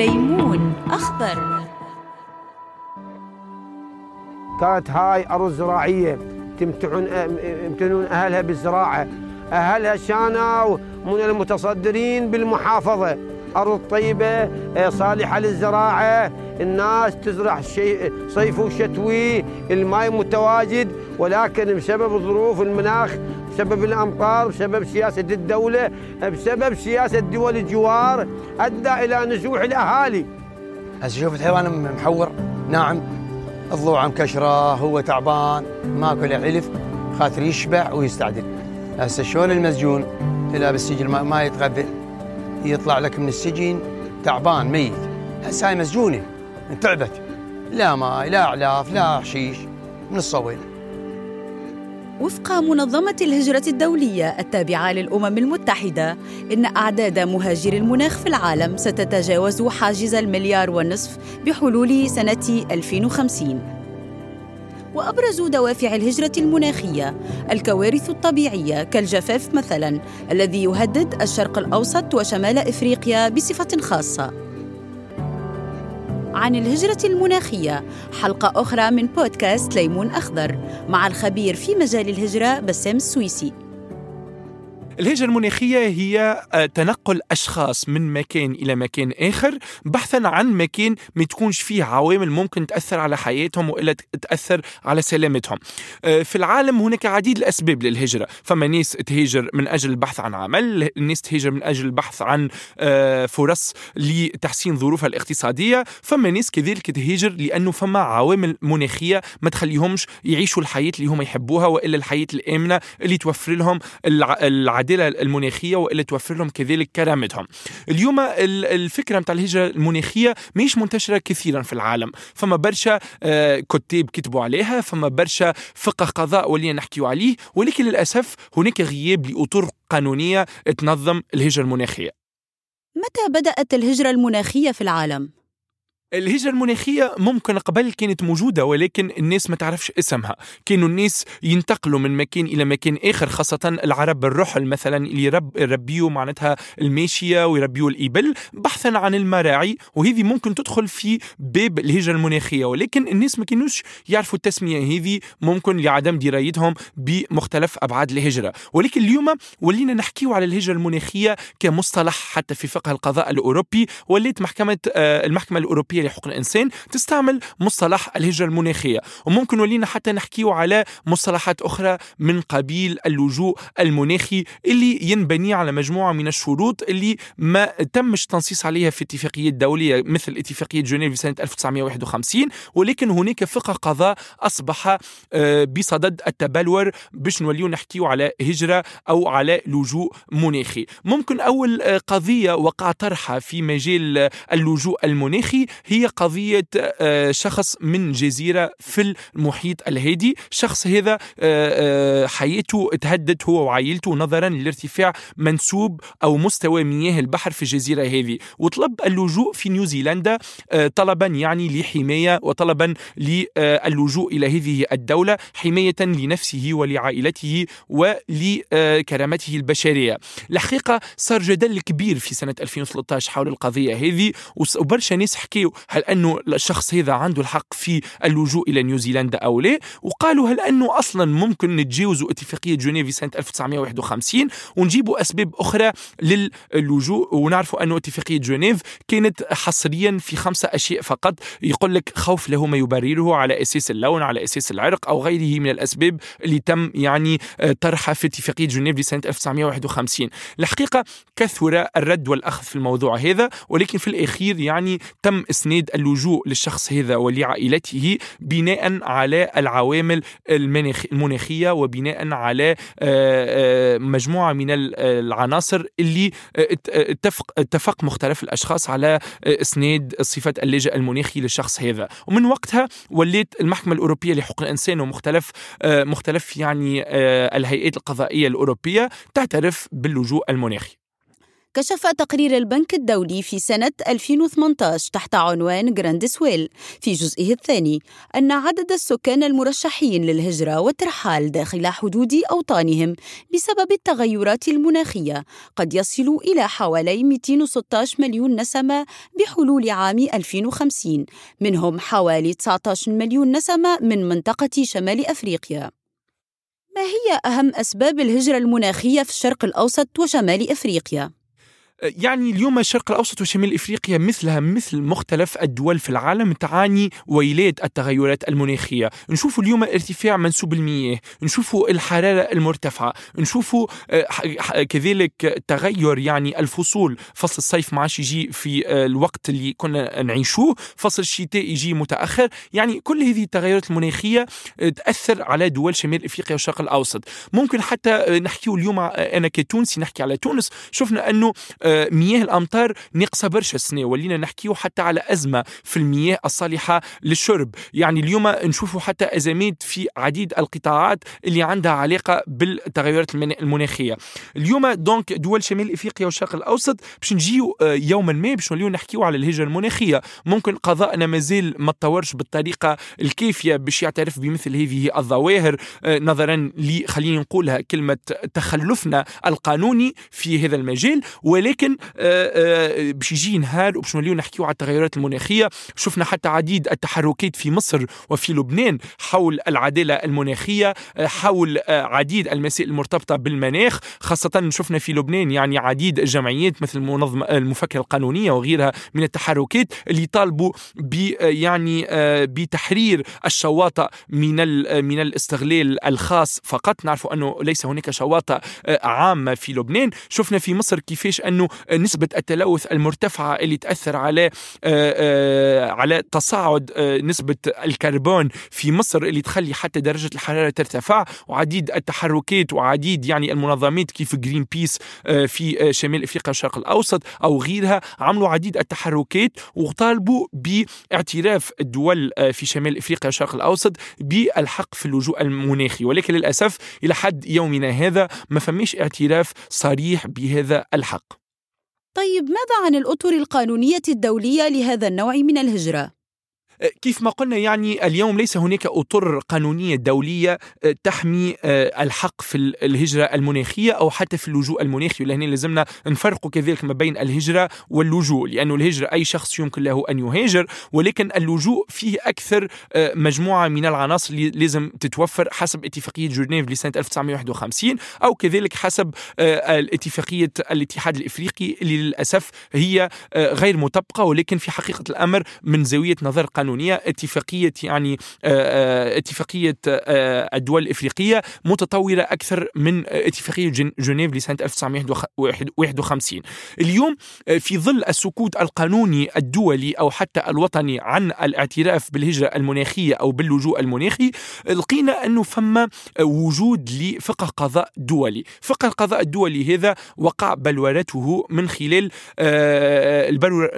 ليمون أخضر. كانت هاي أرض زراعية. تمتعون يمتنون أهلها بالزراعة. أهلها شانوا من المتصدرين بالمحافظة. أرض طيبة صالحة للزراعة. الناس تزرع شيء صيف وشتوي. الماء متواجد ولكن بسبب ظروف المناخ بسبب الأمطار بسبب سياسة الدولة بسبب سياسة دول الجوار أدى إلى نزوح الأهالي. هسه شوف الحيوان محور ناعم الضوعه مكشره هو تعبان ماكو له علف خاطر يشبع ويستعدل. هسه شلون المسجون؟ إلى بالسجن ما, ما يتغذى. يطلع لك من السجن تعبان ميت. هسه هاي مسجونة تعبت. لا ماي لا أعلاف لا حشيش. من الصويل. وفق منظمة الهجرة الدولية التابعة للأمم المتحدة إن أعداد مهاجري المناخ في العالم ستتجاوز حاجز المليار والنصف بحلول سنة 2050 وأبرز دوافع الهجرة المناخية الكوارث الطبيعية كالجفاف مثلاً الذي يهدد الشرق الأوسط وشمال إفريقيا بصفة خاصة. عن الهجرة المناخية. حلقة أخرى من بودكاست ليمون أخضر مع الخبير في مجال الهجرة بسام السويسي. الهجرة المناخية هي آه، تنقل أشخاص من مكان إلى مكان آخر بحثا عن مكان ما تكونش فيه عوامل ممكن تأثر على حياتهم وإلا تأثر على سلامتهم. آه، في العالم هناك عديد الأسباب للهجرة. فما ناس تهاجر من أجل البحث عن عمل الناس تهاجر من أجل البحث عن آه، فرص لتحسين ظروفها الاقتصادية فما ناس كذلك تهاجر لأنه فما عوامل مناخية ما تخليهمش يعيشوا الحياة اللي هم يحبوها وإلا الحياة الآمنة اللي توفر لهم العدالة العداله المناخيه وإلا توفر لهم كذلك كرامتهم. اليوم الفكرة نتاع الهجرة المناخيه مش منتشرة كثيرا في العالم، فما برشا آه، كتاب كتبوا عليها، فما برشا فقه قضاء ولينا نحكيو عليه، ولكن للأسف هناك غياب لأطر قانونية تنظم الهجرة المناخيه. متى بدأت الهجرة المناخية في العالم؟ الهجرة المناخية ممكن قبل كانت موجودة ولكن الناس ما تعرفش اسمها. كانوا الناس ينتقلوا من مكان إلى مكان آخر خاصة العرب الرحل مثلا اللي رب يربيوا معناتها الماشية ويربيوا الإبل بحثا عن المراعي وهذه ممكن تدخل في باب الهجرة المناخية. ولكن الناس ما كانوش يعرفوا التسمية. هذه ممكن لعدم درايتهم بمختلف أبعاد الهجرة. ولكن اليوم ولينا نحكيو على الهجرة المناخية كمصطلح حتى في فقه القضاء الأوروبي وليت محكمة آه، المحكمة الأوروبية الدولية لحقوق الإنسان تستعمل مصطلح الهجرة المناخية. وممكن ولينا حتى نحكيه على مصطلحات أخرى من قبيل اللجوء المناخي اللي ينبني على مجموعة من الشروط اللي ما تمش تنصيص عليها في اتفاقيات دولية مثل اتفاقية جنيف سنة 1951 ولكن هناك فقه قضاء أصبح آه، بصدد التبلور باش نوليو نحكيو على هجرة أو على لجوء مناخي. ممكن أول آه، قضية وقع طرحها في مجال اللجوء المناخي هي قضية آه، شخص من جزيرة في المحيط الهادي. شخص هذا آه، آه، حياته تهدد هو وعائلته نظرا لارتفاع منسوب أو مستوى مياه البحر في الجزيرة هذه. وطلب اللجوء في نيوزيلندا طلبا يعني لحماية وطلبا للجوء إلى هذه الدولة حماية لنفسه ولعائلته ولكرامته البشرية. الحقيقة صار جدل كبير في سنة 2013 حول القضية هذه وبرشا ناس حكيوا هل أنه الشخص هذا عنده الحق في اللجوء إلى نيوزيلندا أو لا؟ وقالوا هل أنه أصلا ممكن نتجاوزوا اتفاقية جنيف سنة 1951 ونجيبوا أسباب أخرى للجوء ونعرفوا أنه اتفاقية جنيف كانت حصريا في خمسة أشياء فقط. يقول لك خوف له ما يبرره على أساس اللون على أساس العرق أو غيره من الأسباب اللي تم يعني آه، طرحها في اتفاقية جنيف سنة 1951 الحقيقة كثر الرد والأخذ في الموضوع هذا ولكن في الأخير يعني تم اسناد اللجوء للشخص هذا ولعائلته بناء على العوامل المناخية وبناء على آه، آه، مجموعة من العناصر اللي اتفق اتفق مختلف الأشخاص على إسناد صفة اللاجئ المناخي للشخص هذا. ومن وقتها وليت المحكمة الأوروبية لحقوق الانسان ومختلف آه، مختلف يعني الهيئات القضائية الأوروبية تعترف باللجوء المناخي. كشف تقرير البنك الدولي في سنة 2018 تحت عنوان Groundswell في جزئه الثاني أن عدد السكان المرشحين للهجرة والترحال داخل حدود أوطانهم بسبب التغيرات المناخية قد يصل إلى حوالي 216 مليون نسمة بحلول عام 2050 منهم حوالي 19 مليون نسمة من منطقة شمال أفريقيا. ما هي أهم أسباب الهجرة المناخية في الشرق الأوسط وشمال أفريقيا؟ يعني اليوم الشرق الأوسط وشمال إفريقيا مثلها مثل مختلف الدول في العالم تعاني ويلات التغيرات المناخية، نشوفوا اليوم ارتفاع منسوب المياه، نشوفوا الحرارة المرتفعة، نشوفوا آه، كذلك تغير يعني الفصول، فصل الصيف ما عادش يجي في آه، الوقت اللي كنا نعيشوه، فصل الشتاء يجي متأخر، يعني كل هذه التغيرات المناخية آه، تأثر على دول شمال إفريقيا والشرق الأوسط، ممكن حتى نحكيو اليوم أنا كتونسي نحكي على تونس، شفنا أنه مياه الأمطار ناقصة برشا السنة ولينا نحكيو حتى على أزمة في المياه الصالحة للشرب. يعني اليوم نشوفوا حتى أزمات في عديد القطاعات اللي عندها علاقة بالتغيرات المناخية. اليوم donc دول شمال إفريقيا والشرق الأوسط باش نجيو آه، يوما ما باش نوليو نحكيو على الهجرة المناخية. ممكن قضاءنا مازال ما تطورش بالطريقة الكافية باش يعترف بمثل هذه الظواهر. آه، نظرا ل خليني نقولها كلمة تخلفنا القانوني في هذا المجال ولكن ولكن آه، آه، باش يجي نهار وباش نوليو نحكيو على التغيرات المناخية شفنا حتى عديد التحركات في مصر وفي لبنان حول العدالة المناخية آه، حول عديد المسائل المرتبطة بالمناخ خاصة شفنا في لبنان يعني عديد الجمعيات مثل المنظمة المفكره القانونية وغيرها من التحركات اللي طالبوا ب يعني بتحرير الشواطئ من من الاستغلال الخاص فقط. نعرف أنه ليس هناك شواطئ عامة في لبنان. شفنا في مصر كيفاش أنه نسبة التلوث المرتفعة اللي تأثر على آه، آه، على تصاعد آه، نسبة الكربون في مصر اللي تخلي حتى درجة الحرارة ترتفع. وعديد التحركات وعديد يعني المنظمات كيف Greenpeace في شمال إفريقيا والشرق الأوسط أو غيرها عملوا عديد التحركات وطالبوا باعتراف الدول في شمال إفريقيا والشرق الأوسط بالحق في اللجوء المناخي. ولكن للأسف إلى حد يومنا هذا ما فماش اعتراف صريح بهذا الحق. طيب ماذا عن الأطر القانونية الدولية لهذا النوع من الهجرة؟ كيف ما قلنا يعني اليوم ليس هناك أطر قانونية دولية آه، تحمي آه، الحق في الهجرة المناخية أو حتى في اللجوء المناخي ولهنا لازمنا نفرق كذلك ما بين الهجرة واللجوء لأنه الهجرة أي شخص يمكن له أن يهاجر ولكن اللجوء فيه أكثر آه، مجموعة من العناصر اللي لازم تتوفر حسب اتفاقية جنيف لسنة 1951 أو كذلك حسب الاتفاقية الاتحاد الإفريقي اللي للأسف هي غير مطبقة ولكن في حقيقة الأمر من زاوية نظر قانونيه القانونية اتفاقية يعني آه، آه، اتفاقية آه، الدول الإفريقية متطورة أكثر من اتفاقية جنيف لسنة 1951 اليوم في ظل السكوت القانوني الدولي أو حتى الوطني عن الاعتراف بالهجرة المناخية أو باللجوء المناخي لقينا انه فما وجود لفقه قضاء دولي. فقه القضاء الدولي هذا وقع بلورته من خلال البلور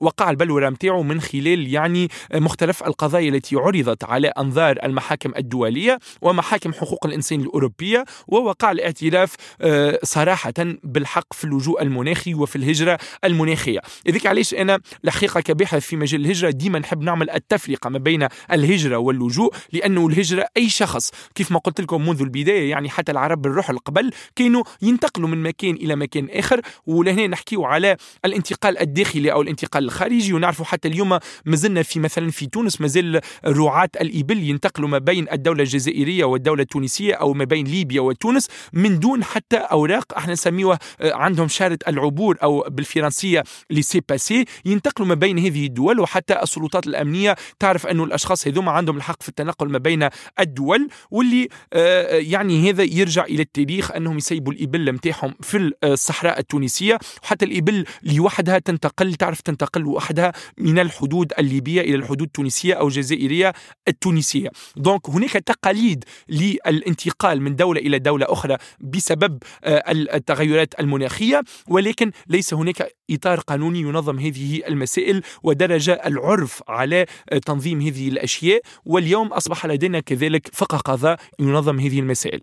وقع البلورة متاعه من خلال يعني مختلف القضايا التي عرضت على أنظار المحاكم الدولية ومحاكم حقوق الإنسان الأوروبية ووقع الاعتراف آه، صراحة بالحق في اللجوء المناخي وفي الهجرة المناخية. إذيك علاش أنا الحقيقة كباحث في مجال الهجرة ديما نحب نعمل التفرقة ما بين الهجرة واللجوء لأنه الهجرة أي شخص كيف ما قلت لكم منذ البداية يعني حتى العرب بالروح القبل كانوا ينتقلوا من مكان إلى مكان آخر ولهنا نحكيو على الانتقال الداخلي أو الانتقال الخارجي ونعرفوا حتى اليوم مازلنا في مثلا في تونس مازال رعاة الإبل ينتقلوا ما بين الدولة الجزائرية والدولة التونسية أو ما بين ليبيا وتونس من دون حتى أوراق. أحنا نسميوها آه، عندهم شارة العبور أو بالفرنسية laissez-passer. ينتقلوا ما بين هذه الدول وحتى السلطات الأمنية تعرف أنه الأشخاص هذوما عندهم الحق في التنقل ما بين الدول واللي آه، يعني هذا يرجع إلى التاريخ أنهم يسيبوا الإبل متاعهم في الصحراء التونسية. وحتى الإبل لوحدها تنتقل تعرف تنتقل تنتقل وحدها من الحدود الليبية إلى الحدود التونسية أو الجزائرية التونسية دونك هناك تقاليد للانتقال من دولة إلى دولة أخرى بسبب آه، التغيرات المناخية ولكن ليس هناك إطار قانوني ينظم هذه المسائل ودرج العرف على آه، تنظيم هذه الأشياء واليوم أصبح لدينا كذلك فقه قضاء ينظم هذه المسائل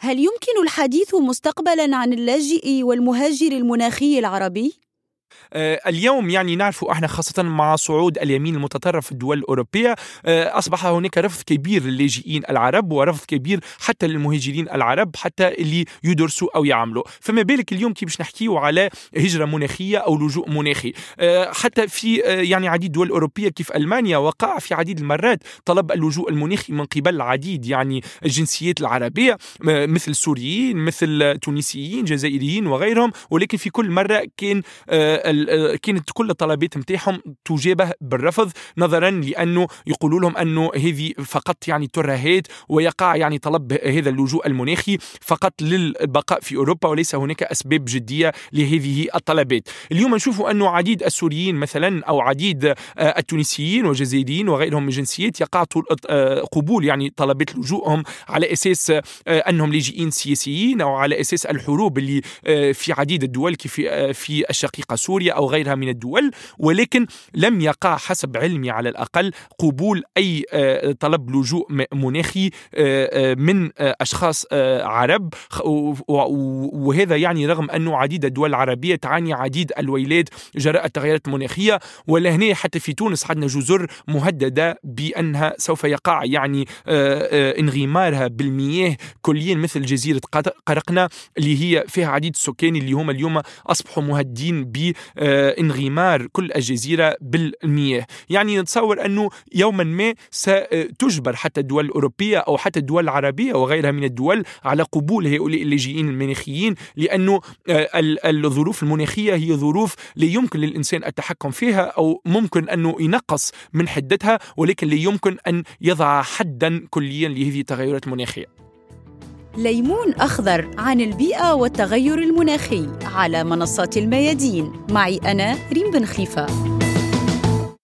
هل يمكن الحديث مستقبلا عن اللاجئ والمهاجر المناخي العربي؟ آه، اليوم يعني نعرف أحنا خاصة مع صعود اليمين المتطرف في الدول الأوروبية آه، أصبح هناك رفض كبير للاجئين العرب ورفض كبير حتى للمهاجرين العرب حتى اللي يدرسوا أو يعملوا. فما بالك اليوم كي باش نحكيو على هجرة مناخية أو لجوء مناخي؟ آه، حتى في يعني عديد دول أوروبية كيف ألمانيا وقع في عديد المرات طلب اللجوء المناخي من قبل العديد يعني الجنسيات العربية مثل السوريين مثل تونسيين جزائريين وغيرهم ولكن في كل مرة كان كانت كل الطلبات نتاعهم تجابه بالرفض نظرا لأنه يقولوا لهم أنه هذه فقط يعني ترهات ويقع يعني طلب هذا اللجوء المناخي فقط للبقاء في أوروبا وليس هناك أسباب جدية لهذه الطلبات. اليوم نشوف أنه عديد السوريين مثلا أو عديد آه، التونسيين والجزائريين وغيرهم من الجنسيات يقع آه، قبول يعني طلبات لجوءهم على أساس آه، أنهم لاجئين سياسيين أو على أساس الحروب اللي في عديد الدول كيف في الشقيقة سوريا أو غيرها من الدول ولكن لم يقع حسب علمي على الأقل قبول أي آه، طلب لجوء مناخي آه، آه، من أشخاص عرب. وهذا يعني رغم أنه عديد الدول العربية تعاني عديد الويلات جراء التغيرات المناخية ولهنا حتى في تونس عندنا جزر مهددة بأنها سوف يقع يعني انغمارها بالمياه كليا مثل جزيرة قرقنا اللي هي فيها عديد السكان اللي هم اليوم أصبحوا مهددين بانغمار كل الجزيرة بالمياه. يعني نتصور أنه يوما ما ستجبر حتى الدول الأوروبية أو حتى الدول العربية وغيرها من الدول على قبول هؤلاء اللاجئين المناخيين لأنه آه، الظروف المناخية هي ظروف لا يمكن للإنسان التحكم فيها أو ممكن أنه ينقص من حدتها ولكن لا يمكن أن يضع حدا كليا لهذه التغيرات المناخية. ليمون أخضر عن البيئة والتغير المناخي على منصات الميادين. معي أنا ريم بن خليفة.